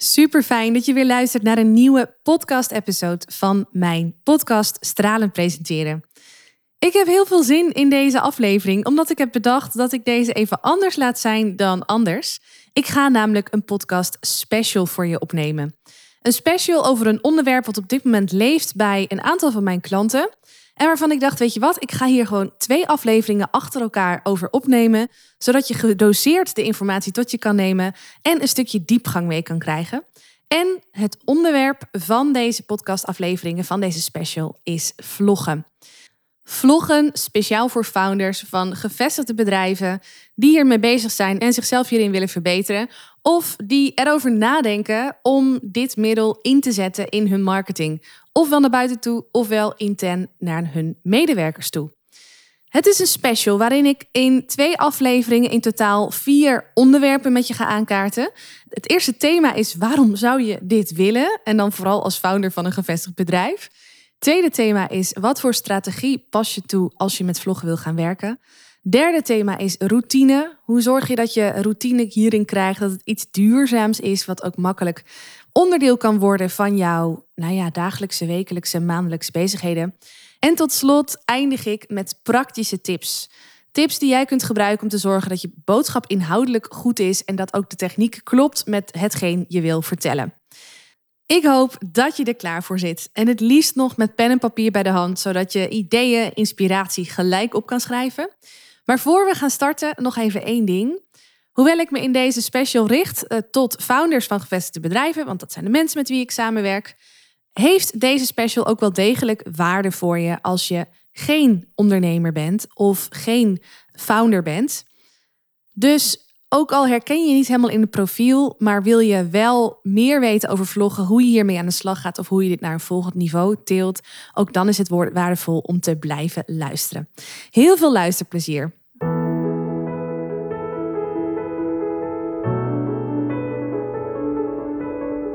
Super fijn dat je weer luistert naar een nieuwe podcast-episode van mijn podcast Stralen Presenteren. Ik heb heel veel zin in deze aflevering, omdat ik heb bedacht dat ik deze even anders laat zijn dan anders. Ik ga namelijk een podcast special voor je opnemen. Een special over een onderwerp wat op dit moment leeft bij een aantal van mijn klanten. En waarvan ik dacht, weet je wat, ik ga hier gewoon twee afleveringen achter elkaar over opnemen, zodat je gedoseerd de informatie tot je kan nemen en een stukje diepgang mee kan krijgen. En het onderwerp van deze podcastafleveringen, van deze special, is vloggen. Vloggen speciaal voor founders van gevestigde bedrijven die hiermee bezig zijn en zichzelf hierin willen verbeteren. Of die erover nadenken om dit middel in te zetten in hun marketing. Ofwel naar buiten toe, ofwel intern naar hun medewerkers toe. Het is een special waarin ik in twee afleveringen in totaal vier onderwerpen met je ga aankaarten. Het eerste thema is waarom zou je dit willen? En dan vooral als founder van een gevestigd bedrijf. Tweede thema is wat voor strategie pas je toe als je met vloggen wil gaan werken. Derde thema is routine. Hoe zorg je dat je routine hierin krijgt, dat het iets duurzaams is, wat ook makkelijk onderdeel kan worden van jouw nou ja, dagelijkse, wekelijkse, maandelijkse bezigheden. En tot slot eindig ik met praktische tips. Tips die jij kunt gebruiken om te zorgen dat je boodschap inhoudelijk goed is en dat ook de techniek klopt met hetgeen je wil vertellen. Ik hoop dat je er klaar voor zit. En het liefst nog met pen en papier bij de hand, zodat je ideeën, inspiratie gelijk op kan schrijven. Maar voor we gaan starten, nog even één ding. Hoewel ik me in deze special richt eh, tot founders van gevestigde bedrijven, want dat zijn de mensen met wie ik samenwerk, heeft deze special ook wel degelijk waarde voor je als je geen ondernemer bent of geen founder bent. Dus ook al herken je niet helemaal in het profiel, maar wil je wel meer weten over vloggen, hoe je hiermee aan de slag gaat of hoe je dit naar een volgend niveau tilt, ook dan is het waardevol om te blijven luisteren. Heel veel luisterplezier.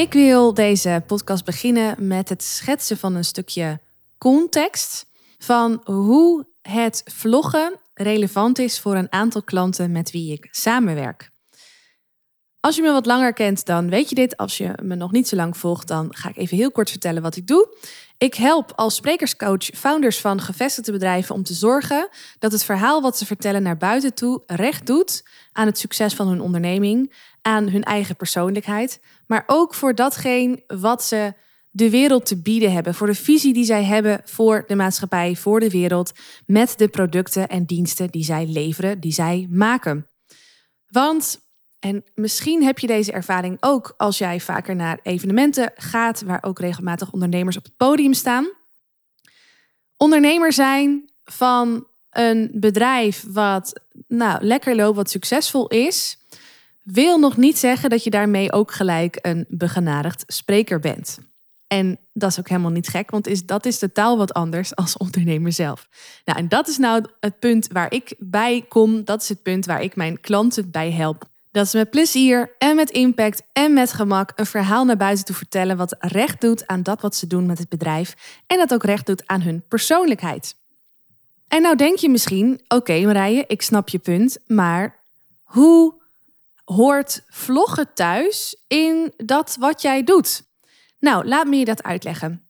Ik wil deze podcast beginnen met het schetsen van een stukje context van hoe het vloggen relevant is voor een aantal klanten met wie ik samenwerk. Als je me wat langer kent, dan weet je dit. Als je me nog niet zo lang volgt, dan ga ik even heel kort vertellen wat ik doe. Ik help als sprekerscoach founders van gevestigde bedrijven om te zorgen dat het verhaal wat ze vertellen naar buiten toe recht doet aan het succes van hun onderneming, aan hun eigen persoonlijkheid, maar ook voor datgene wat ze de wereld te bieden hebben, voor de visie die zij hebben voor de maatschappij, voor de wereld, met de producten en diensten die zij leveren, die zij maken. Want, en misschien heb je deze ervaring ook als jij vaker naar evenementen gaat, waar ook regelmatig ondernemers op het podium staan. Ondernemer zijn van een bedrijf wat nou, lekker loopt, wat succesvol is, wil nog niet zeggen dat je daarmee ook gelijk een begenadigd spreker bent. En dat is ook helemaal niet gek, want is, dat is totaal wat anders als ondernemer zelf. Nou, en dat is nou het punt waar ik bij kom. Dat is het punt waar ik mijn klanten bij help. Dat ze met plezier en met impact en met gemak een verhaal naar buiten toe vertellen wat recht doet aan dat wat ze doen met het bedrijf en dat ook recht doet aan hun persoonlijkheid. En nou denk je misschien, oké Marije, ik snap je punt, maar hoe hoort vloggen thuis in dat wat jij doet? Nou, laat me je dat uitleggen.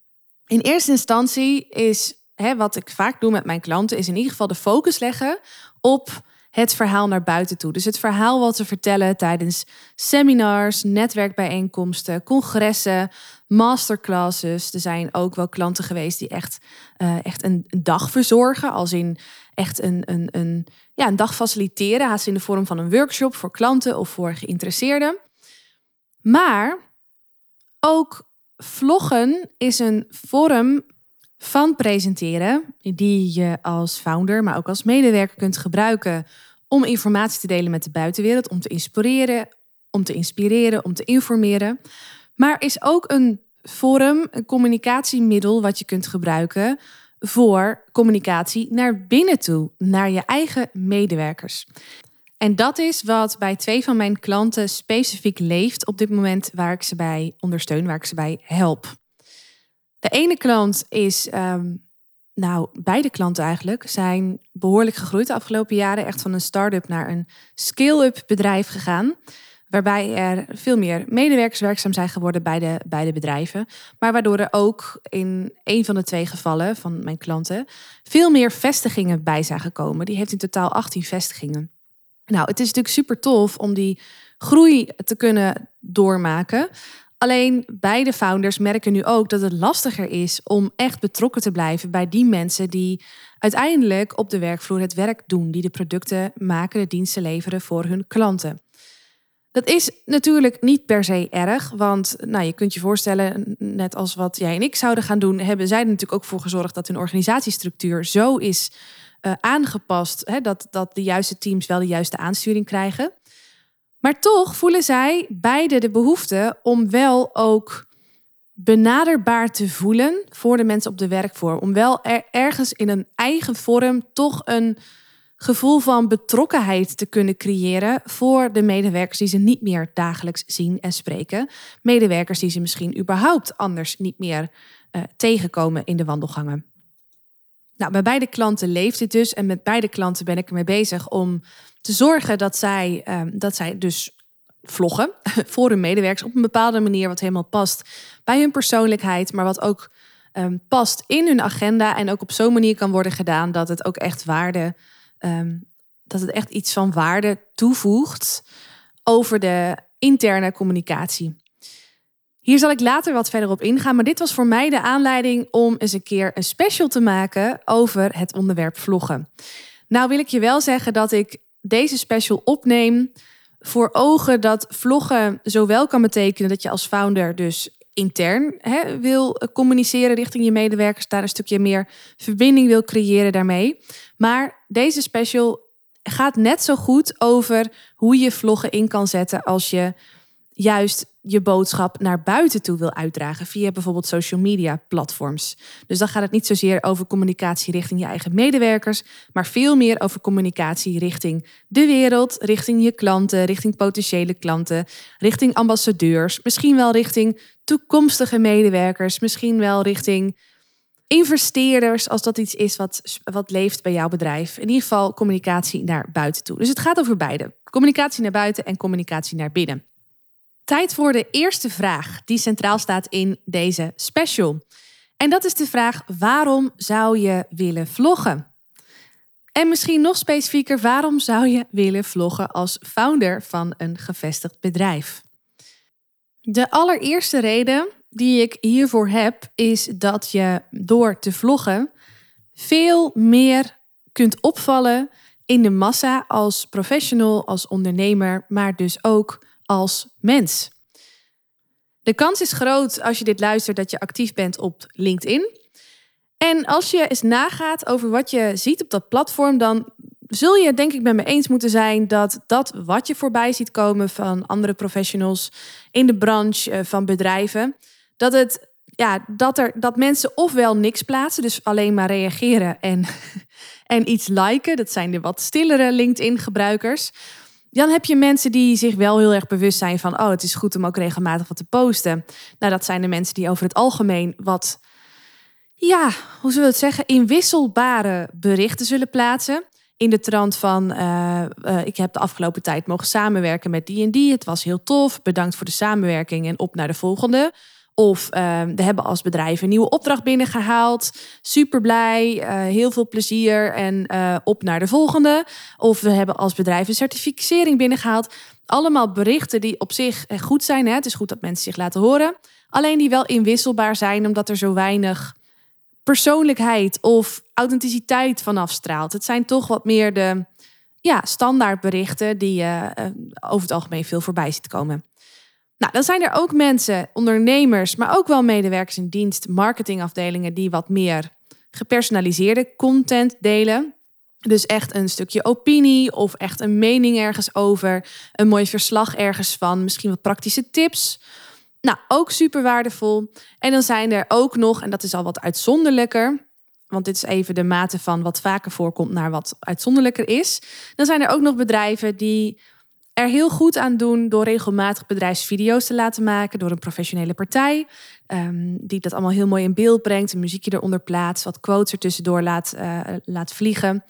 In eerste instantie is hè, wat ik vaak doe met mijn klanten, is in ieder geval de focus leggen op het verhaal naar buiten toe. Dus het verhaal wat ze vertellen tijdens seminars, netwerkbijeenkomsten, congressen, masterclasses. Er zijn ook wel klanten geweest die echt, uh, echt een, dag verzorgen, als in echt een, een, een, ja, een dag faciliteren, haast in de vorm van een workshop voor klanten of voor geïnteresseerden. Maar ook vloggen is een vorm van presenteren die je als founder, maar ook als medewerker kunt gebruiken om informatie te delen met de buitenwereld, om te inspireren, om te inspireren, om te informeren. Maar is ook een vorm, een communicatiemiddel wat je kunt gebruiken voor communicatie naar binnen toe, naar je eigen medewerkers. En dat is wat bij twee van mijn klanten specifiek leeft op dit moment waar ik ze bij ondersteun, waar ik ze bij help. De ene klant is, ehm, nou, beide klanten eigenlijk, zijn behoorlijk gegroeid de afgelopen jaren. Echt van een start-up naar een scale-up bedrijf gegaan. Waarbij er veel meer medewerkers werkzaam zijn geworden bij de, bij de bedrijven. Maar waardoor er ook in een van de twee gevallen van mijn klanten veel meer vestigingen bij zijn gekomen. Die heeft in totaal 18 vestigingen. Nou, het is natuurlijk super tof om die groei te kunnen doormaken. Alleen beide founders merken nu ook dat het lastiger is om echt betrokken te blijven bij die mensen die uiteindelijk op de werkvloer het werk doen, die de producten maken, de diensten leveren voor hun klanten. Dat is natuurlijk niet per se erg, want nou, je kunt je voorstellen, net als wat jij en ik zouden gaan doen, hebben zij er natuurlijk ook voor gezorgd dat hun organisatiestructuur zo is uh, aangepast, hè, dat, dat de juiste teams wel de juiste aansturing krijgen. Maar toch voelen zij beide de behoefte om wel ook benaderbaar te voelen voor de mensen op de werkvloer. Om wel ergens in een eigen vorm toch een gevoel van betrokkenheid te kunnen creëren voor de medewerkers die ze niet meer dagelijks zien en spreken. Medewerkers die ze misschien überhaupt anders niet meer uh, tegenkomen in de wandelgangen. Nou, bij beide klanten leeft dit dus en met beide klanten ben ik ermee bezig om te zorgen dat zij, um, dat zij dus vloggen voor hun medewerkers op een bepaalde manier wat helemaal past bij hun persoonlijkheid, maar wat ook um, past in hun agenda en ook op zo'n manier kan worden gedaan dat het ook echt waarde, um, dat het echt iets van waarde toevoegt over de interne communicatie. Hier zal ik later wat verder op ingaan, maar dit was voor mij de aanleiding om eens een keer een special te maken over het onderwerp vloggen. Nou wil ik je wel zeggen dat ik deze special opneem voor ogen dat vloggen zowel kan betekenen dat je als founder dus intern hè, wil communiceren richting je medewerkers, daar een stukje meer verbinding wil creëren daarmee. Maar deze special gaat net zo goed over hoe je vloggen in kan zetten als je juist je boodschap naar buiten toe wil uitdragen via bijvoorbeeld social media platforms. Dus dan gaat het niet zozeer over communicatie richting je eigen medewerkers, maar veel meer over communicatie richting de wereld, richting je klanten, richting potentiële klanten, richting ambassadeurs, misschien wel richting toekomstige medewerkers, misschien wel richting investeerders, als dat iets is wat, wat leeft bij jouw bedrijf. In ieder geval communicatie naar buiten toe. Dus het gaat over beide. Communicatie naar buiten en communicatie naar binnen. Tijd voor de eerste vraag die centraal staat in deze special. En dat is de vraag: waarom zou je willen vloggen? En misschien nog specifieker, waarom zou je willen vloggen als founder van een gevestigd bedrijf? De allereerste reden die ik hiervoor heb, is dat je door te vloggen veel meer kunt opvallen in de massa als professional, als ondernemer, maar dus ook als mens. De kans is groot als je dit luistert dat je actief bent op LinkedIn. En als je eens nagaat over wat je ziet op dat platform, dan zul je denk ik met me eens moeten zijn dat dat wat je voorbij ziet komen van andere professionals in de branche eh, van bedrijven, dat het ja, dat er dat mensen ofwel niks plaatsen, dus alleen maar reageren en, en iets liken. Dat zijn de wat stillere LinkedIn gebruikers. Dan heb je mensen die zich wel heel erg bewust zijn van, oh, het is goed om ook regelmatig wat te posten. Nou, dat zijn de mensen die over het algemeen wat, ja, hoe zullen we het zeggen, inwisselbare berichten zullen plaatsen. In de trant van, uh, uh, ik heb de afgelopen tijd mogen samenwerken met die en die. Het was heel tof. Bedankt voor de samenwerking en op naar de volgende. Of uh, we hebben als bedrijf een nieuwe opdracht binnengehaald. Super blij, uh, heel veel plezier en uh, op naar de volgende. Of we hebben als bedrijf een certificering binnengehaald. Allemaal berichten die op zich goed zijn. Hè? Het is goed dat mensen zich laten horen. Alleen die wel inwisselbaar zijn, omdat er zo weinig persoonlijkheid of authenticiteit vanaf straalt. Het zijn toch wat meer de ja, standaard berichten die je over het algemeen veel voorbij ziet komen. Nou, dan zijn er ook mensen, ondernemers, maar ook wel medewerkers in dienst, marketingafdelingen die wat meer gepersonaliseerde content delen. Dus echt een stukje opinie of echt een mening ergens over. Een mooi verslag ergens van. Misschien wat praktische tips. Nou, ook super waardevol. En dan zijn er ook nog, en dat is al wat uitzonderlijker. Want dit is even de mate van wat vaker voorkomt naar wat uitzonderlijker is. Dan zijn er ook nog bedrijven die er heel goed aan doen door regelmatig bedrijfsvideo's te laten maken door een professionele partij. Um, die dat allemaal heel mooi in beeld brengt, een muziekje eronder plaatst, wat quotes er tussendoor laat, uh, laat vliegen.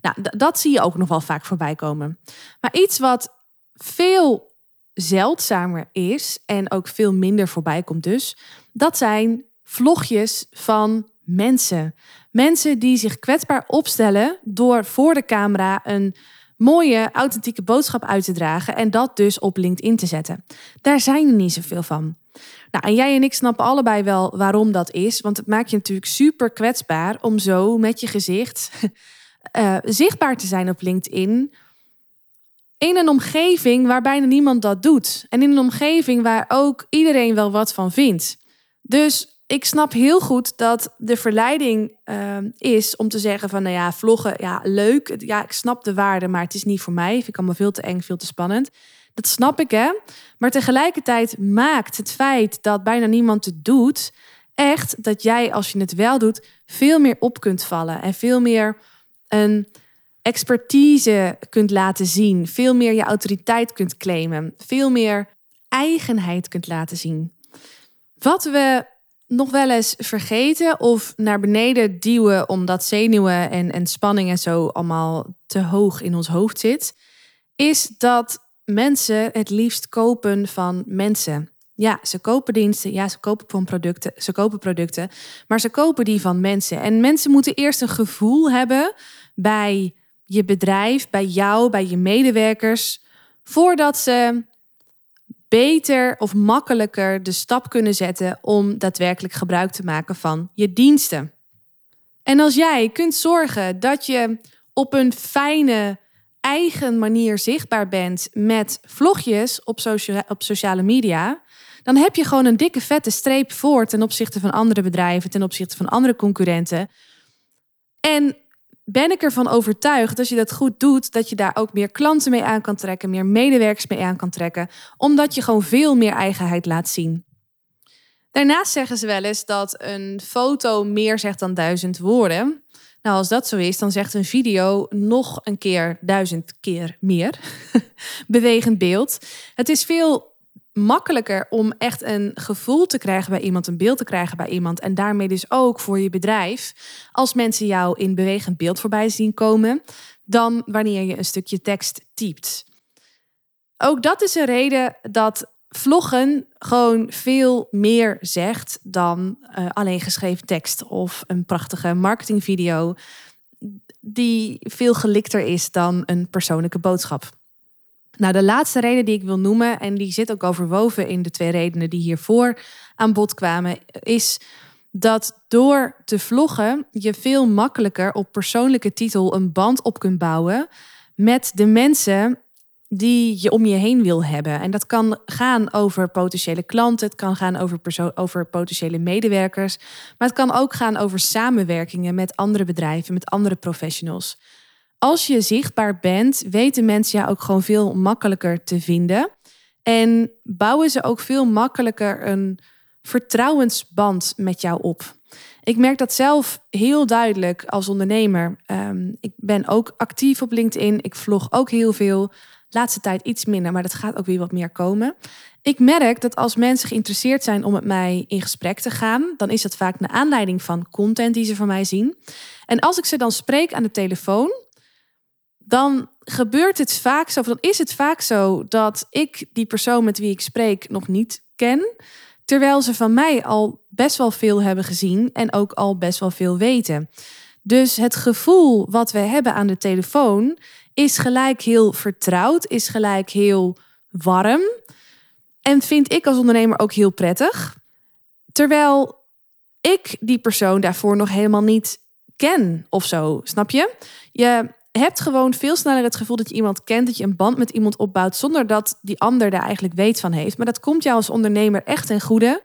Nou, dat zie je ook nog wel vaak voorbij komen. Maar iets wat veel zeldzamer is en ook veel minder voorbij komt dus, dat zijn vlogjes van mensen. Mensen die zich kwetsbaar opstellen door voor de camera een mooie, authentieke boodschap uit te dragen en dat dus op LinkedIn te zetten. Daar zijn er niet zoveel van. Nou, en jij en ik snappen allebei wel waarom dat is, want het maakt je natuurlijk super kwetsbaar om zo met je gezicht uh, zichtbaar te zijn op LinkedIn. In een omgeving waar bijna niemand dat doet. En in een omgeving waar ook iedereen wel wat van vindt. Dus ik snap heel goed dat de verleiding uh, is om te zeggen van, nou ja, vloggen, ja, leuk. Ja, ik snap de waarde, maar het is niet voor mij. Vind ik allemaal veel te eng, veel te spannend. Dat snap ik, hè. Maar tegelijkertijd maakt het feit dat bijna niemand het doet, echt dat jij, als je het wel doet, veel meer op kunt vallen. En veel meer een expertise kunt laten zien. Veel meer je autoriteit kunt claimen. Veel meer eigenheid kunt laten zien. Wat we nog wel eens vergeten of naar beneden duwen omdat zenuwen en, en spanning en zo allemaal te hoog in ons hoofd zit, is dat mensen het liefst kopen van mensen. Ja, ze kopen diensten, ja, ze kopen van producten, ze kopen producten, maar ze kopen die van mensen. En mensen moeten eerst een gevoel hebben bij je bedrijf, bij jou, bij je medewerkers, voordat ze beter of makkelijker de stap kunnen zetten om daadwerkelijk gebruik te maken van je diensten. En als jij kunt zorgen dat je op een fijne, eigen manier zichtbaar bent met vlogjes op, op sociale media, dan heb je gewoon een dikke vette streep voor ten opzichte van andere bedrijven, ten opzichte van andere concurrenten. En ben ik ervan overtuigd als je dat goed doet, dat je daar ook meer klanten mee aan kan trekken, meer medewerkers mee aan kan trekken, omdat je gewoon veel meer eigenheid laat zien. Daarnaast zeggen ze wel eens dat een foto meer zegt dan duizend woorden. Nou, als dat zo is, dan zegt een video nog een keer duizend keer meer. Bewegend beeld. Het is veel makkelijker om echt een gevoel te krijgen bij iemand, een beeld te krijgen bij iemand. En daarmee dus ook voor je bedrijf. Als mensen jou in bewegend beeld voorbij zien komen, dan wanneer je een stukje tekst typt. Ook dat is een reden dat vloggen gewoon veel meer zegt dan uh, alleen geschreven tekst of een prachtige marketingvideo die veel gelikter is dan een persoonlijke boodschap. Nou, de laatste reden die ik wil noemen, en die zit ook overwoven in de twee redenen die hiervoor aan bod kwamen, is dat door te vloggen je veel makkelijker op persoonlijke titel een band op kunt bouwen met de mensen die je om je heen wil hebben. En dat kan gaan over potentiële klanten, het kan gaan over, over potentiële medewerkers, maar het kan ook gaan over samenwerkingen met andere bedrijven, met andere professionals als je zichtbaar bent, weten mensen jou ook gewoon veel makkelijker te vinden. En bouwen ze ook veel makkelijker een vertrouwensband met jou op. Ik merk dat zelf heel duidelijk als ondernemer. Ehm, ik ben ook actief op LinkedIn. Ik vlog ook heel veel. Laatste tijd iets minder, maar dat gaat ook weer wat meer komen. Ik merk dat als mensen geïnteresseerd zijn om met mij in gesprek te gaan, dan is dat vaak naar aanleiding van content die ze van mij zien. En als ik ze dan spreek aan de telefoon, dan gebeurt het vaak zo, of dan is het vaak zo dat ik die persoon met wie ik spreek nog niet ken, terwijl ze van mij al best wel veel hebben gezien en ook al best wel veel weten. Dus het gevoel wat we hebben aan de telefoon is gelijk heel vertrouwd, is gelijk heel warm en vind ik als ondernemer ook heel prettig. Terwijl ik die persoon daarvoor nog helemaal niet ken of zo, snap je? Je hebt gewoon veel sneller het gevoel dat je iemand kent, dat je een band met iemand opbouwt, zonder dat die ander daar eigenlijk weet van heeft. Maar dat komt jou als ondernemer echt ten goede,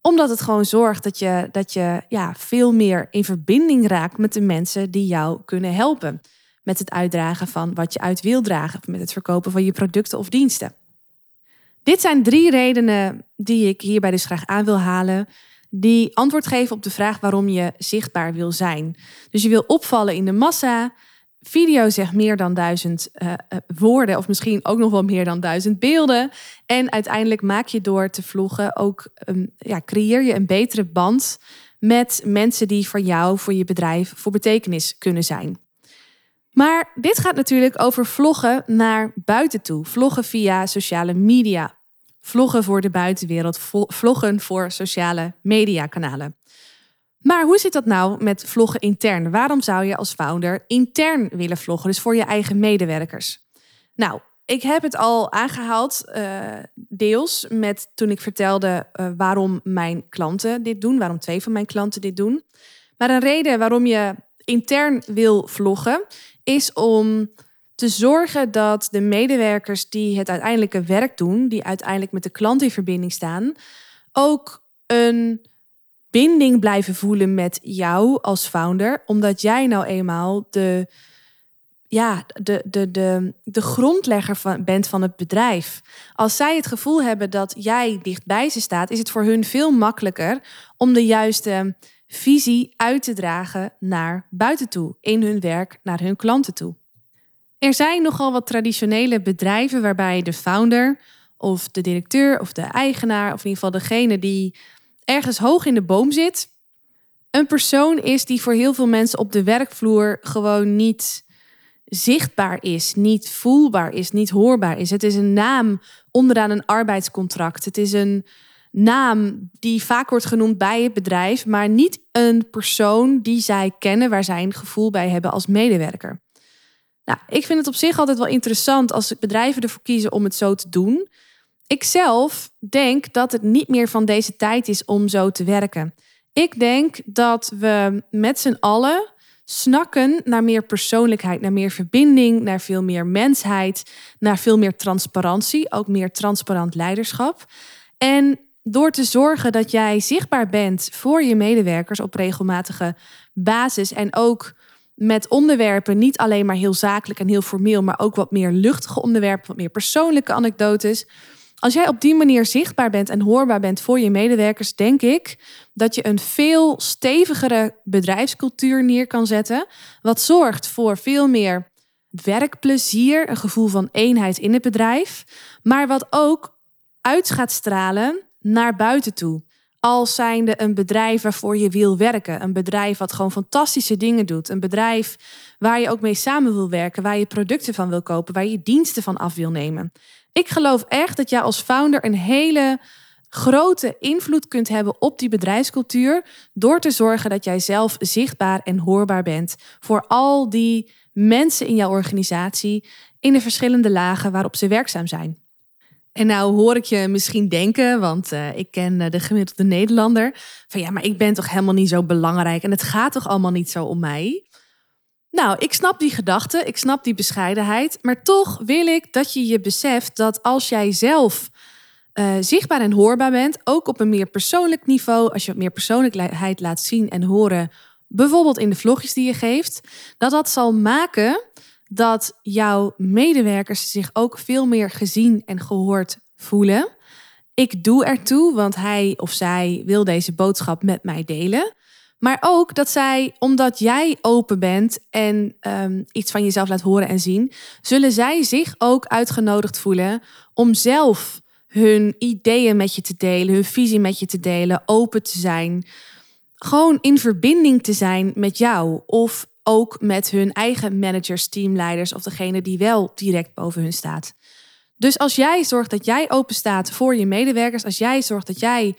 omdat het gewoon zorgt dat je, dat je ja, veel meer in verbinding raakt met de mensen die jou kunnen helpen. met het uitdragen van wat je uit wil dragen, met het verkopen van je producten of diensten. Dit zijn drie redenen die ik hierbij dus graag aan wil halen, die antwoord geven op de vraag waarom je zichtbaar wil zijn. Dus je wil opvallen in de massa. Video zegt meer dan duizend uh, woorden, of misschien ook nog wel meer dan duizend beelden. En uiteindelijk maak je door te vloggen ook, um, ja, creëer je een betere band met mensen die voor jou, voor je bedrijf, voor betekenis kunnen zijn. Maar dit gaat natuurlijk over vloggen naar buiten toe. Vloggen via sociale media. Vloggen voor de buitenwereld. Vloggen voor sociale mediakanalen. Maar hoe zit dat nou met vloggen intern? Waarom zou je als founder intern willen vloggen? Dus voor je eigen medewerkers. Nou, ik heb het al aangehaald, uh, deels met toen ik vertelde uh, waarom mijn klanten dit doen, waarom twee van mijn klanten dit doen. Maar een reden waarom je intern wil vloggen, is om te zorgen dat de medewerkers die het uiteindelijke werk doen, die uiteindelijk met de klant in verbinding staan, ook een binding blijven voelen met jou als founder, omdat jij nou eenmaal de, ja, de, de, de, de grondlegger van, bent van het bedrijf. Als zij het gevoel hebben dat jij dichtbij ze staat, is het voor hun veel makkelijker om de juiste visie uit te dragen naar buiten toe, in hun werk, naar hun klanten toe. Er zijn nogal wat traditionele bedrijven waarbij de founder of de directeur of de eigenaar, of in ieder geval degene die ergens hoog in de boom zit, een persoon is die voor heel veel mensen op de werkvloer gewoon niet zichtbaar is, niet voelbaar is, niet hoorbaar is. Het is een naam onderaan een arbeidscontract. Het is een naam die vaak wordt genoemd bij het bedrijf, maar niet een persoon die zij kennen, waar zij een gevoel bij hebben als medewerker. Nou, ik vind het op zich altijd wel interessant als bedrijven ervoor kiezen om het zo te doen. Ik zelf denk dat het niet meer van deze tijd is om zo te werken. Ik denk dat we met z'n allen snakken naar meer persoonlijkheid, naar meer verbinding, naar veel meer mensheid, naar veel meer transparantie, ook meer transparant leiderschap. En door te zorgen dat jij zichtbaar bent voor je medewerkers op regelmatige basis en ook met onderwerpen, niet alleen maar heel zakelijk en heel formeel, maar ook wat meer luchtige onderwerpen, wat meer persoonlijke anekdotes. Als jij op die manier zichtbaar bent en hoorbaar bent voor je medewerkers, denk ik dat je een veel stevigere bedrijfscultuur neer kan zetten. Wat zorgt voor veel meer werkplezier, een gevoel van eenheid in het bedrijf. Maar wat ook uit gaat stralen naar buiten toe. Als zijnde een bedrijf waarvoor je wil werken. Een bedrijf wat gewoon fantastische dingen doet. Een bedrijf waar je ook mee samen wil werken. Waar je producten van wil kopen. Waar je diensten van af wil nemen. Ik geloof echt dat jij als founder een hele grote invloed kunt hebben op die bedrijfscultuur. Door te zorgen dat jij zelf zichtbaar en hoorbaar bent. Voor al die mensen in jouw organisatie. In de verschillende lagen waarop ze werkzaam zijn. En nou hoor ik je misschien denken, want uh, ik ken uh, de gemiddelde Nederlander, van ja, maar ik ben toch helemaal niet zo belangrijk en het gaat toch allemaal niet zo om mij. Nou, ik snap die gedachte, ik snap die bescheidenheid, maar toch wil ik dat je je beseft dat als jij zelf uh, zichtbaar en hoorbaar bent, ook op een meer persoonlijk niveau, als je meer persoonlijkheid laat zien en horen, bijvoorbeeld in de vlogjes die je geeft, dat dat zal maken dat jouw medewerkers zich ook veel meer gezien en gehoord voelen. Ik doe ertoe, want hij of zij wil deze boodschap met mij delen. Maar ook dat zij, omdat jij open bent en um, iets van jezelf laat horen en zien, zullen zij zich ook uitgenodigd voelen om zelf hun ideeën met je te delen, hun visie met je te delen, open te zijn. Gewoon in verbinding te zijn met jou of ook met hun eigen managers, teamleiders of degene die wel direct boven hun staat. Dus als jij zorgt dat jij open staat voor je medewerkers, als jij zorgt dat jij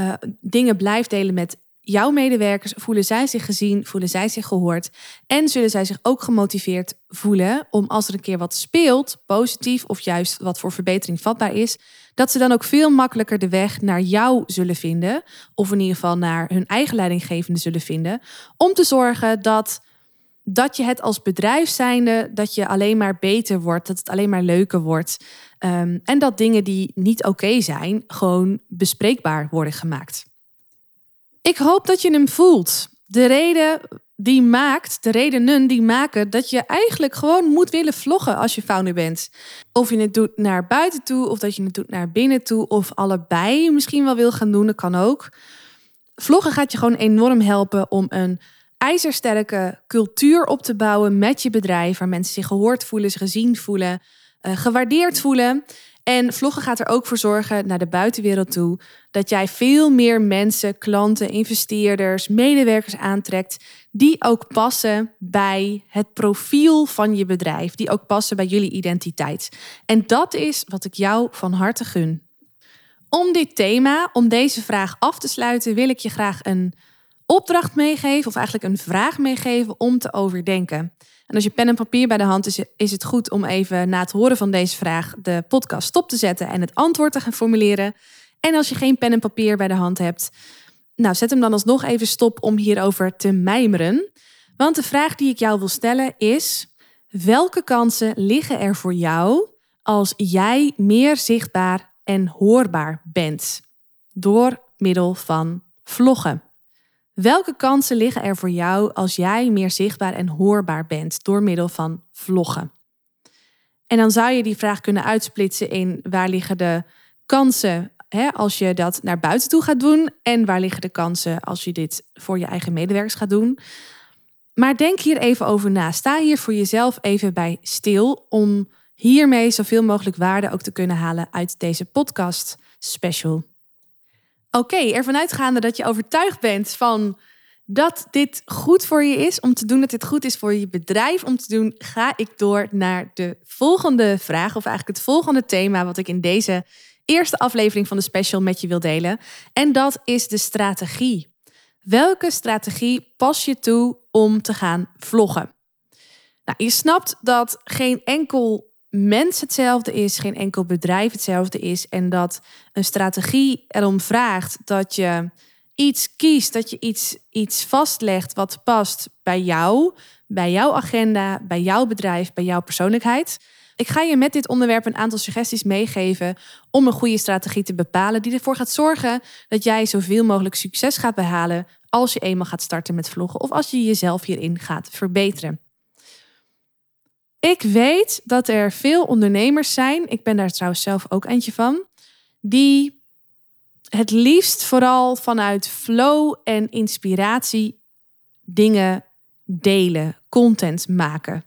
uh, dingen blijft delen met jouw medewerkers, voelen zij zich gezien, voelen zij zich gehoord en zullen zij zich ook gemotiveerd voelen om als er een keer wat speelt, positief of juist wat voor verbetering vatbaar is, dat ze dan ook veel makkelijker de weg naar jou zullen vinden, of in ieder geval naar hun eigen leidinggevende zullen vinden, om te zorgen dat dat je het als bedrijf zijnde, dat je alleen maar beter wordt, dat het alleen maar leuker wordt. Um, en dat dingen die niet oké zijn, gewoon bespreekbaar worden gemaakt. Ik hoop dat je hem voelt. De reden die maakt, de redenen die maken dat je eigenlijk gewoon moet willen vloggen als je founder bent. Of je het doet naar buiten toe, of dat je het doet naar binnen toe, of allebei misschien wel wil gaan doen, dat kan ook. Vloggen gaat je gewoon enorm helpen om een ijzersterke cultuur op te bouwen met je bedrijf, waar mensen zich gehoord voelen, zich gezien voelen, uh, gewaardeerd voelen. En vloggen gaat er ook voor zorgen naar de buitenwereld toe dat jij veel meer mensen, klanten, investeerders, medewerkers aantrekt die ook passen bij het profiel van je bedrijf, die ook passen bij jullie identiteit. En dat is wat ik jou van harte gun. Om dit thema, om deze vraag af te sluiten, wil ik je graag een opdracht meegeven, of eigenlijk een vraag meegeven om te overdenken. En als je pen en papier bij de hand is, is het goed om even na het horen van deze vraag de podcast stop te zetten en het antwoord te gaan formuleren. En als je geen pen en papier bij de hand hebt, nou zet hem dan alsnog even stop om hierover te mijmeren. Want de vraag die ik jou wil stellen is: welke kansen liggen er voor jou als jij meer zichtbaar en hoorbaar bent door middel van vloggen? Welke kansen liggen er voor jou als jij meer zichtbaar en hoorbaar bent door middel van vloggen? En dan zou je die vraag kunnen uitsplitsen in waar liggen de kansen hè, als je dat naar buiten toe gaat doen en waar liggen de kansen als je dit voor je eigen medewerkers gaat doen. Maar denk hier even over na. Sta hier voor jezelf even bij stil om hiermee zoveel mogelijk waarde ook te kunnen halen uit deze podcast special. Oké, ervan uitgaande dat je overtuigd bent van dat dit goed voor je is om te doen, dat dit goed is voor je bedrijf om te doen, ga ik door naar de volgende vraag, of eigenlijk het volgende thema wat ik in deze eerste aflevering van de special met je wil delen. En dat is de strategie. Welke strategie pas je toe om te gaan vloggen? Nou, je snapt dat geen enkel mens hetzelfde is, geen enkel bedrijf hetzelfde is. En dat een strategie erom vraagt dat je iets kiest, dat je iets, iets vastlegt wat past bij jou, bij jouw agenda, bij jouw bedrijf, bij jouw persoonlijkheid. Ik ga je met dit onderwerp een aantal suggesties meegeven om een goede strategie te bepalen, die ervoor gaat zorgen dat jij zoveel mogelijk succes gaat behalen als je eenmaal gaat starten met vloggen of als je jezelf hierin gaat verbeteren. Ik weet dat er veel ondernemers zijn, ik ben daar trouwens zelf ook eentje van, die het liefst vooral vanuit flow en inspiratie dingen delen, content maken.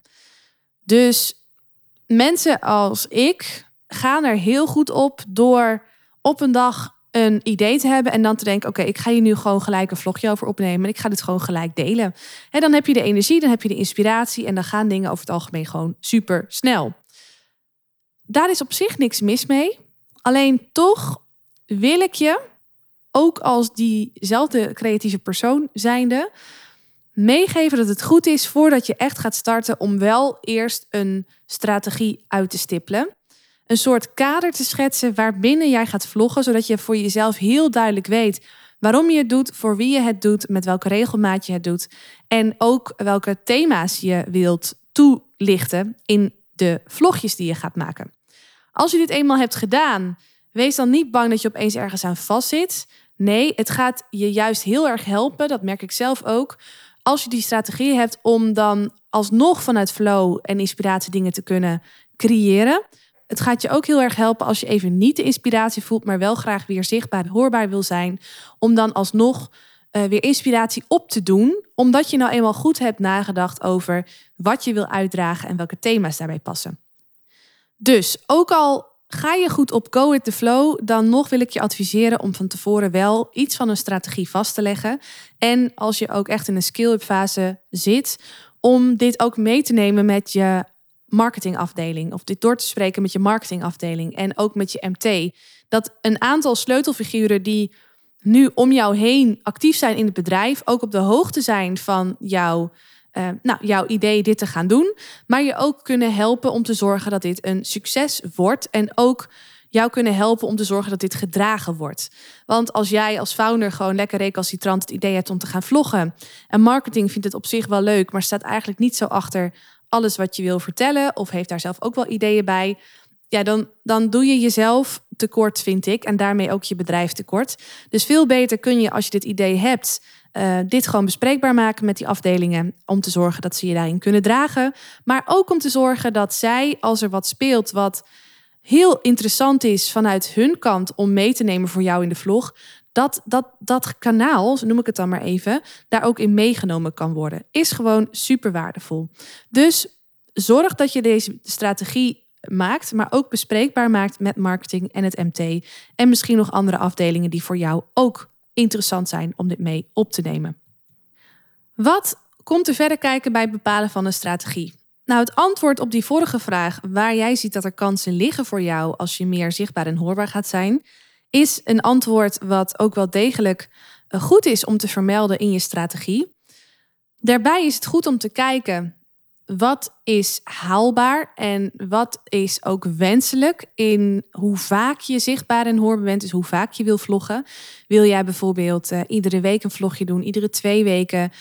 Dus mensen als ik gaan er heel goed op door op een dag een idee te hebben en dan te denken: oké, ik ga hier nu gewoon gelijk een vlogje over opnemen en ik ga dit gewoon gelijk delen. En dan heb je de energie, dan heb je de inspiratie en dan gaan dingen over het algemeen gewoon super snel. Daar is op zich niks mis mee. Alleen toch wil ik je, ook als diezelfde creatieve persoon zijnde, meegeven dat het goed is voordat je echt gaat starten om wel eerst een strategie uit te stippelen een soort kader te schetsen waarbinnen jij gaat vloggen, zodat je voor jezelf heel duidelijk weet waarom je het doet, voor wie je het doet, met welke regelmaat je het doet en ook welke thema's je wilt toelichten in de vlogjes die je gaat maken. Als je dit eenmaal hebt gedaan, wees dan niet bang dat je opeens ergens aan vastzit. Nee, het gaat je juist heel erg helpen, dat merk ik zelf ook, als je die strategie hebt om dan alsnog vanuit flow en inspiratie dingen te kunnen creëren. Het gaat je ook heel erg helpen als je even niet de inspiratie voelt, maar wel graag weer zichtbaar hoorbaar wil zijn. Om dan alsnog uh, weer inspiratie op te doen, omdat je nou eenmaal goed hebt nagedacht over wat je wil uitdragen en welke thema's daarbij passen. Dus ook al ga je goed op go with the flow, dan nog wil ik je adviseren om van tevoren wel iets van een strategie vast te leggen. En als je ook echt in een skill-up fase zit, om dit ook mee te nemen met je marketingafdeling of dit door te spreken met je marketingafdeling en ook met je MT. Dat een aantal sleutelfiguren die nu om jou heen actief zijn in het bedrijf, ook op de hoogte zijn van jouw, uh, nou, jouw idee dit te gaan doen, maar je ook kunnen helpen om te zorgen dat dit een succes wordt en ook jou kunnen helpen om te zorgen dat dit gedragen wordt. Want als jij als founder gewoon lekker recalcitrant het idee hebt om te gaan vloggen en marketing vindt het op zich wel leuk, maar staat eigenlijk niet zo achter alles wat je wil vertellen of heeft daar zelf ook wel ideeën bij, ja, dan, dan doe je jezelf tekort, vind ik, en daarmee ook je bedrijf tekort. Dus veel beter kun je, als je dit idee hebt, uh, dit gewoon bespreekbaar maken met die afdelingen. Om te zorgen dat ze je daarin kunnen dragen. Maar ook om te zorgen dat zij, als er wat speelt wat heel interessant is vanuit hun kant om mee te nemen voor jou in de vlog. Dat, dat, dat kanaal, zo noem ik het dan maar even, daar ook in meegenomen kan worden. Is gewoon super waardevol. Dus zorg dat je deze strategie maakt, maar ook bespreekbaar maakt met marketing en het MT. En misschien nog andere afdelingen die voor jou ook interessant zijn om dit mee op te nemen. Wat komt er verder kijken bij het bepalen van een strategie? Nou, het antwoord op die vorige vraag, waar jij ziet dat er kansen liggen voor jou als je meer zichtbaar en hoorbaar gaat zijn, is een antwoord wat ook wel degelijk eh, goed is om te vermelden in je strategie. Daarbij is het goed om te kijken wat is haalbaar en wat is ook wenselijk in hoe vaak je zichtbaar en hoorbaar bent, dus hoe vaak je wil vloggen. Wil jij bijvoorbeeld uh, iedere week een vlogje doen, iedere twee weken?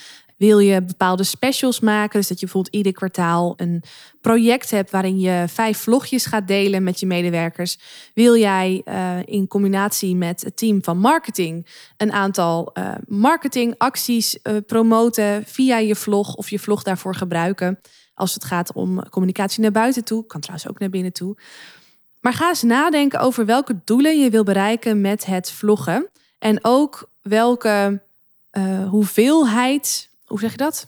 Wil je bepaalde specials maken? Dus dat je bijvoorbeeld ieder kwartaal een project hebt waarin je vijf vlogjes gaat delen met je medewerkers. Wil jij uh, in combinatie met het team van marketing een aantal uh, marketingacties uh, promoten via je vlog of je vlog daarvoor gebruiken? Als het gaat om communicatie naar buiten toe, kan trouwens ook naar binnen toe. Maar ga eens nadenken over welke doelen je wil bereiken met het vloggen. En ook welke hoeveelheid hoe zeg je dat?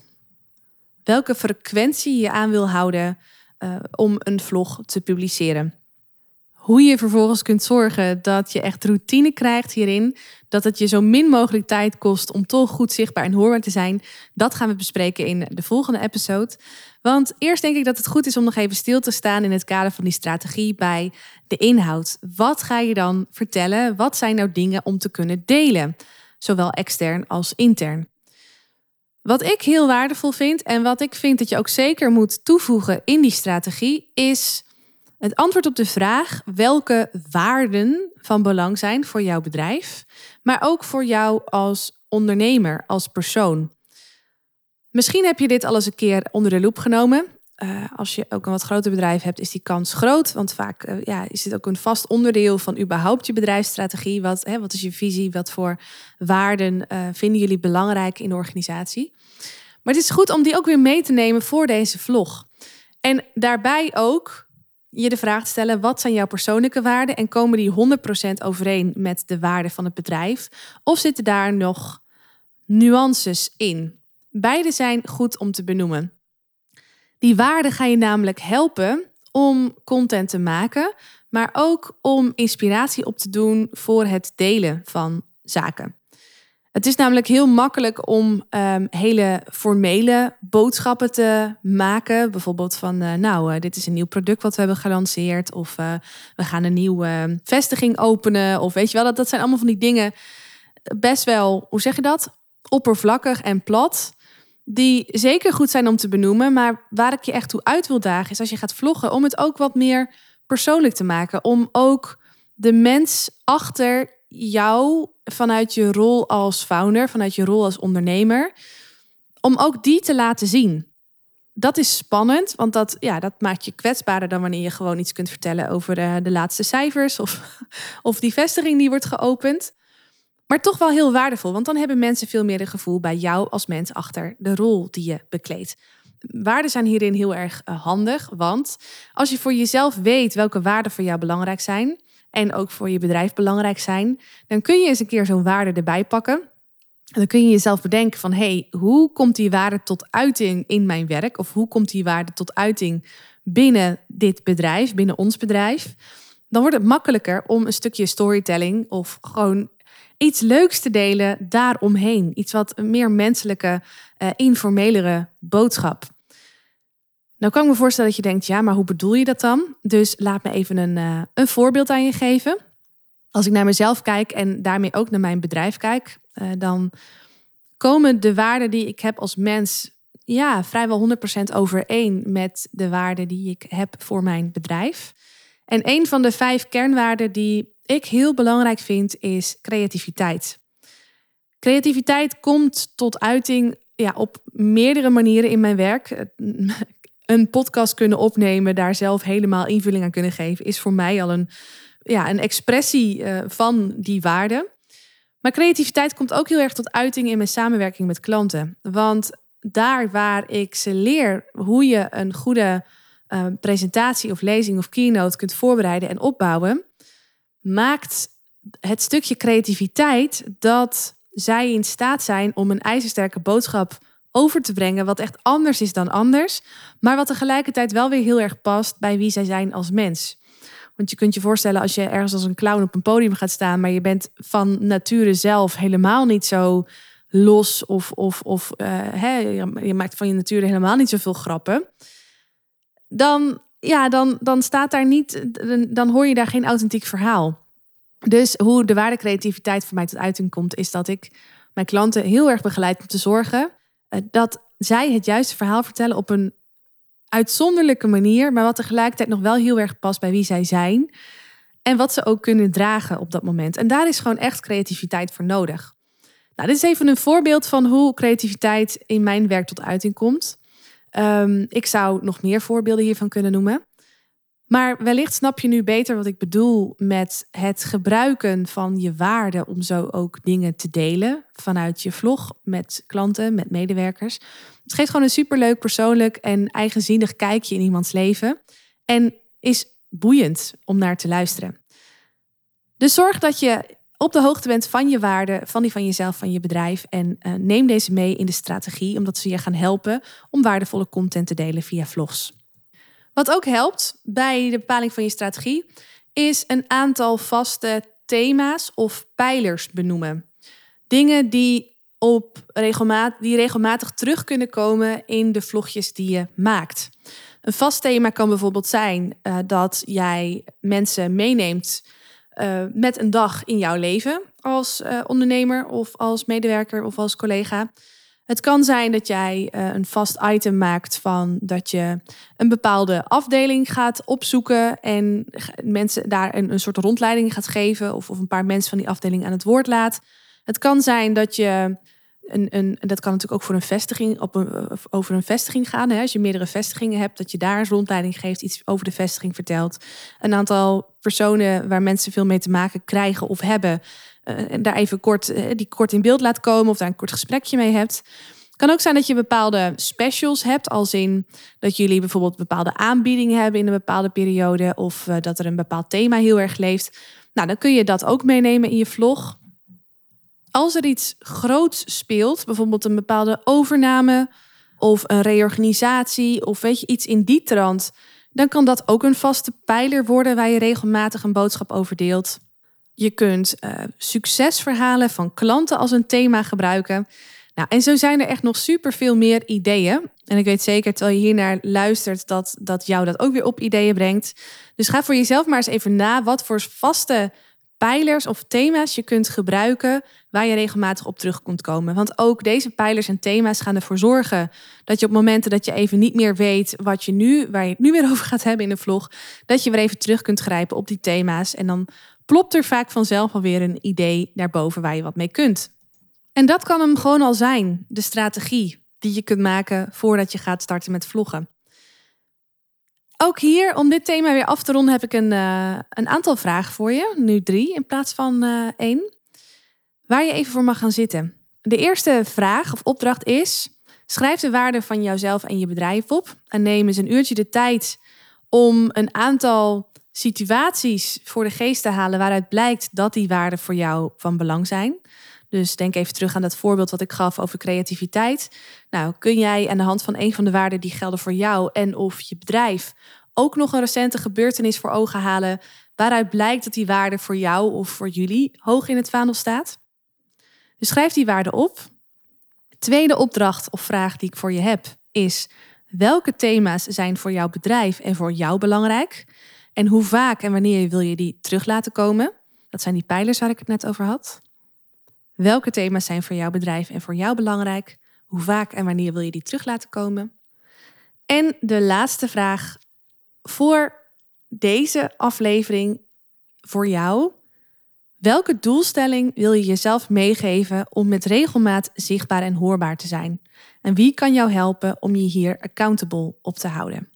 Welke frequentie je aan wil houden uh, om een vlog te publiceren. Hoe je vervolgens kunt zorgen dat je echt routine krijgt hierin. Dat het je zo min mogelijk tijd kost om toch goed zichtbaar en hoorbaar te zijn. Dat gaan we bespreken in de volgende episode. Want eerst denk ik dat het goed is om nog even stil te staan in het kader van die strategie bij de inhoud. Wat ga je dan vertellen? Wat zijn nou dingen om te kunnen delen? Zowel extern als intern. Wat ik heel waardevol vind en wat ik vind dat je ook zeker moet toevoegen in die strategie, is het antwoord op de vraag welke waarden van belang zijn voor jouw bedrijf, maar ook voor jou als ondernemer, als persoon. Misschien heb je dit al eens een keer onder de loep genomen. Uh, als je ook een wat groter bedrijf hebt, is die kans groot. Want vaak uh, ja, is dit ook een vast onderdeel van überhaupt je bedrijfsstrategie. Wat, hè, wat is je visie? Wat voor waarden uh, vinden jullie belangrijk in de organisatie? Maar het is goed om die ook weer mee te nemen voor deze vlog. En daarbij ook je de vraag te stellen: wat zijn jouw persoonlijke waarden? En komen die 100% overeen met de waarden van het bedrijf? Of zitten daar nog nuances in? Beide zijn goed om te benoemen. Die waarden gaan je namelijk helpen om content te maken, maar ook om inspiratie op te doen voor het delen van zaken. Het is namelijk heel makkelijk om um, hele formele boodschappen te maken. Bijvoorbeeld van, uh, nou, uh, dit is een nieuw product wat we hebben gelanceerd. Of uh, we gaan een nieuwe vestiging openen. Of weet je wel, dat, dat zijn allemaal van die dingen best wel, hoe zeg je dat? Oppervlakkig en plat die zeker goed zijn om te benoemen, maar waar ik je echt toe uit wil dagen is als je gaat vloggen, om het ook wat meer persoonlijk te maken. Om ook de mens achter jou, vanuit je rol als founder, vanuit je rol als ondernemer, om ook die te laten zien. Dat is spannend, want dat, ja, dat maakt je kwetsbaarder dan wanneer je gewoon iets kunt vertellen over de, de laatste cijfers of, of die vestiging die wordt geopend. Maar toch wel heel waardevol, want dan hebben mensen veel meer een gevoel bij jou als mens achter de rol die je bekleedt. Waarden zijn hierin heel erg eh, handig, want als je voor jezelf weet welke waarden voor jou belangrijk zijn en ook voor je bedrijf belangrijk zijn, dan kun je eens een keer zo'n waarde erbij pakken. En dan kun je jezelf bedenken van, hey, hoe komt die waarde tot uiting in mijn werk? Of hoe komt die waarde tot uiting binnen dit bedrijf, binnen ons bedrijf? Dan wordt het makkelijker om een stukje storytelling of gewoon iets leuks te delen daaromheen. Iets wat een meer menselijke, uh, informelere boodschap. Nou kan ik me voorstellen dat je denkt, ja, maar hoe bedoel je dat dan? Dus laat me even een, uh, een voorbeeld aan je geven. Als ik naar mezelf kijk en daarmee ook naar mijn bedrijf kijk, uh, dan komen de waarden die ik heb als mens ja, vrijwel 100% overeen met de waarden die ik heb voor mijn bedrijf. En een van de vijf kernwaarden die ik heel belangrijk vind, is creativiteit. Creativiteit komt tot uiting ja, op meerdere manieren in mijn werk. Een podcast kunnen opnemen, daar zelf helemaal invulling aan kunnen geven, is voor mij al een, ja, een expressie uh, van die waarden. Maar creativiteit komt ook heel erg tot uiting in mijn samenwerking met klanten. Want daar waar ik ze leer hoe je een goede uh, presentatie of lezing of keynote kunt voorbereiden en opbouwen, maakt het stukje creativiteit dat zij in staat zijn om een ijzersterke boodschap over te brengen, wat echt anders is dan anders, maar wat tegelijkertijd wel weer heel erg past bij wie zij zijn als mens. Want je kunt je voorstellen als je ergens als een clown op een podium gaat staan, maar je bent van nature zelf helemaal niet zo los of, of, of uh, hè, je maakt van je nature helemaal niet zoveel grappen. Dan, ja, dan, dan staat daar niet, dan hoor je daar geen authentiek verhaal. Dus hoe de waardecreativiteit voor mij tot uiting komt, is dat ik mijn klanten heel erg begeleid om te zorgen eh, dat zij het juiste verhaal vertellen op een uitzonderlijke manier, maar wat tegelijkertijd nog wel heel erg past bij wie zij zijn en wat ze ook kunnen dragen op dat moment. En daar is gewoon echt creativiteit voor nodig. Nou, dit is even een voorbeeld van hoe creativiteit in mijn werk tot uiting komt. Um, ik zou nog meer voorbeelden hiervan kunnen noemen. Maar wellicht snap je nu beter wat ik bedoel met het gebruiken van je waarde om zo ook dingen te delen vanuit je vlog met klanten, met medewerkers. Het geeft gewoon een superleuk persoonlijk en eigenzinnig kijkje in iemands leven en is boeiend om naar te luisteren. Dus zorg dat je op de hoogte bent van je waarde, van die van jezelf, van je bedrijf. En uh, neem deze mee in de strategie, omdat ze je gaan helpen om waardevolle content te delen via vlogs. Wat ook helpt bij de bepaling van je strategie, is een aantal vaste thema's of pijlers benoemen. Dingen die, op regelmatig, die regelmatig terug kunnen komen in de vlogjes die je maakt. Een vast thema kan bijvoorbeeld zijn uh, dat jij mensen meeneemt uh, met een dag in jouw leven als uh, ondernemer of als medewerker of als collega. Het kan zijn dat jij uh, een vast item maakt van dat je een bepaalde afdeling gaat opzoeken en mensen daar een, een soort rondleiding gaat geven of, of een paar mensen van die afdeling aan het woord laat. Het kan zijn dat je een, een, dat kan natuurlijk ook voor een vestiging, op een, over een vestiging gaan. Hè? Als je meerdere vestigingen hebt, dat je daar een rondleiding geeft, iets over de vestiging vertelt. Een aantal personen waar mensen veel mee te maken krijgen of hebben, uh, en daar even kort, uh, die kort in beeld laat komen of daar een kort gesprekje mee hebt. Het kan ook zijn dat je bepaalde specials hebt, als in dat jullie bijvoorbeeld bepaalde aanbiedingen hebben in een bepaalde periode of uh, dat er een bepaald thema heel erg leeft. Nou, dan kun je dat ook meenemen in je vlog. Als er iets groots speelt, bijvoorbeeld een bepaalde overname of een reorganisatie of weet je iets in die trant, dan kan dat ook een vaste pijler worden waar je regelmatig een boodschap over deelt. Je kunt uh, succesverhalen van klanten als een thema gebruiken. Nou, en zo zijn er echt nog super veel meer ideeën. En ik weet zeker, terwijl je hier naar luistert, dat, dat jou dat ook weer op ideeën brengt. Dus ga voor jezelf maar eens even na wat voor vaste pijlers of thema's je kunt gebruiken waar je regelmatig op terug kunt komen. Want ook deze pijlers en thema's gaan ervoor zorgen dat je op momenten dat je even niet meer weet wat je nu, waar je het nu weer over gaat hebben in de vlog, dat je weer even terug kunt grijpen op die thema's. En dan plopt er vaak vanzelf alweer een idee naar boven waar je wat mee kunt. En dat kan hem gewoon al zijn, de strategie die je kunt maken voordat je gaat starten met vloggen. Ook hier, om dit thema weer af te ronden, heb ik een, uh, een aantal vragen voor je. Nu drie in plaats van uh, één. Waar je even voor mag gaan zitten. De eerste vraag of opdracht is: schrijf de waarde van jouzelf en je bedrijf op. En neem eens een uurtje de tijd om een aantal situaties voor de geest te halen waaruit blijkt dat die waarden voor jou van belang zijn. Dus denk even terug aan dat voorbeeld wat ik gaf over creativiteit. Nou, kun jij aan de hand van een van de waarden die gelden voor jou en of je bedrijf ook nog een recente gebeurtenis voor ogen halen waaruit blijkt dat die waarde voor jou of voor jullie hoog in het vaandel staat? Dus schrijf die waarde op. Tweede opdracht of vraag die ik voor je heb is: welke thema's zijn voor jouw bedrijf en voor jou belangrijk? En hoe vaak en wanneer wil je die terug laten komen? Dat zijn die pijlers waar ik het net over had. Welke thema's zijn voor jouw bedrijf en voor jou belangrijk? Hoe vaak en wanneer wil je die terug laten komen? En de laatste vraag voor deze aflevering voor jou. Welke doelstelling wil je jezelf meegeven om met regelmaat zichtbaar en hoorbaar te zijn? En wie kan jou helpen om je hier accountable op te houden?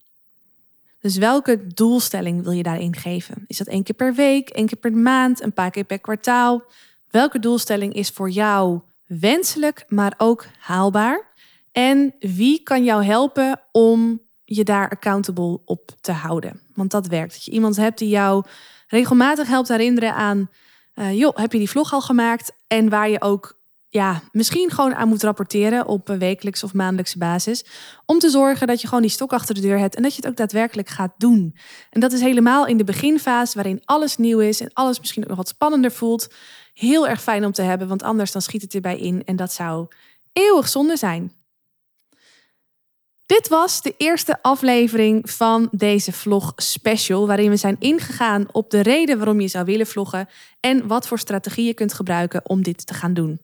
Dus welke doelstelling wil je daarin geven? Is dat één keer per week, één keer per maand, een paar keer per kwartaal? Welke doelstelling is voor jou wenselijk, maar ook haalbaar? En wie kan jou helpen om je daar accountable op te houden? Want dat werkt. Dat je iemand hebt die jou regelmatig helpt herinneren aan, uh, joh, heb je die vlog al gemaakt? En waar je ook ja, misschien gewoon aan moet rapporteren op wekelijks of maandelijkse basis. Om te zorgen dat je gewoon die stok achter de deur hebt en dat je het ook daadwerkelijk gaat doen. En dat is helemaal in de beginfase waarin alles nieuw is en alles misschien ook nog wat spannender voelt. Heel erg fijn om te hebben, want anders dan schiet het erbij in en dat zou eeuwig zonde zijn. Dit was de eerste aflevering van deze vlog special, waarin we zijn ingegaan op de reden waarom je zou willen vloggen en wat voor strategieën je kunt gebruiken om dit te gaan doen.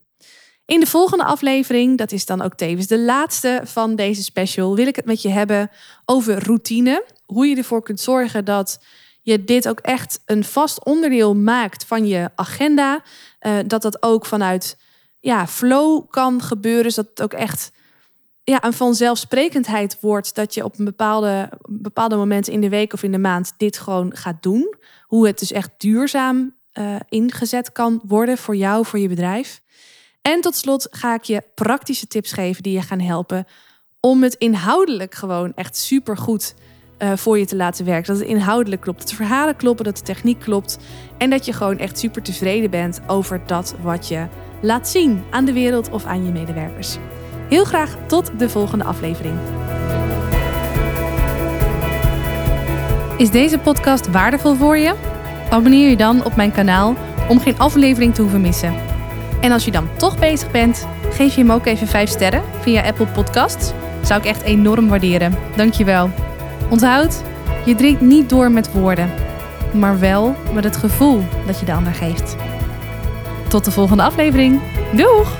In de volgende aflevering, dat is dan ook tevens de laatste van deze special, wil ik het met je hebben over routine. Hoe je ervoor kunt zorgen dat je dit ook echt een vast onderdeel maakt van je agenda. Uh, dat dat ook vanuit ja, flow kan gebeuren. Dus dat het ook echt ja, een vanzelfsprekendheid wordt dat je op een bepaalde, bepaalde momenten in de week of in de maand dit gewoon gaat doen. Hoe het dus echt duurzaam uh, ingezet kan worden voor jou, voor je bedrijf. En tot slot ga ik je praktische tips geven die je gaan helpen om het inhoudelijk gewoon echt super goed uh, voor je te laten werken. Dat het inhoudelijk klopt, dat de verhalen kloppen, dat de techniek klopt en dat je gewoon echt super tevreden bent over dat wat je laat zien aan de wereld of aan je medewerkers. Heel graag tot de volgende aflevering. Is deze podcast waardevol voor je? Abonneer je dan op mijn kanaal om geen aflevering te hoeven missen. En als je dan toch bezig bent, geef je hem ook even 5 sterren via Apple Podcasts. Zou ik echt enorm waarderen. Dankjewel. Onthoud, je drinkt niet door met woorden, maar wel met het gevoel dat je de ander geeft. Tot de volgende aflevering. Doeg!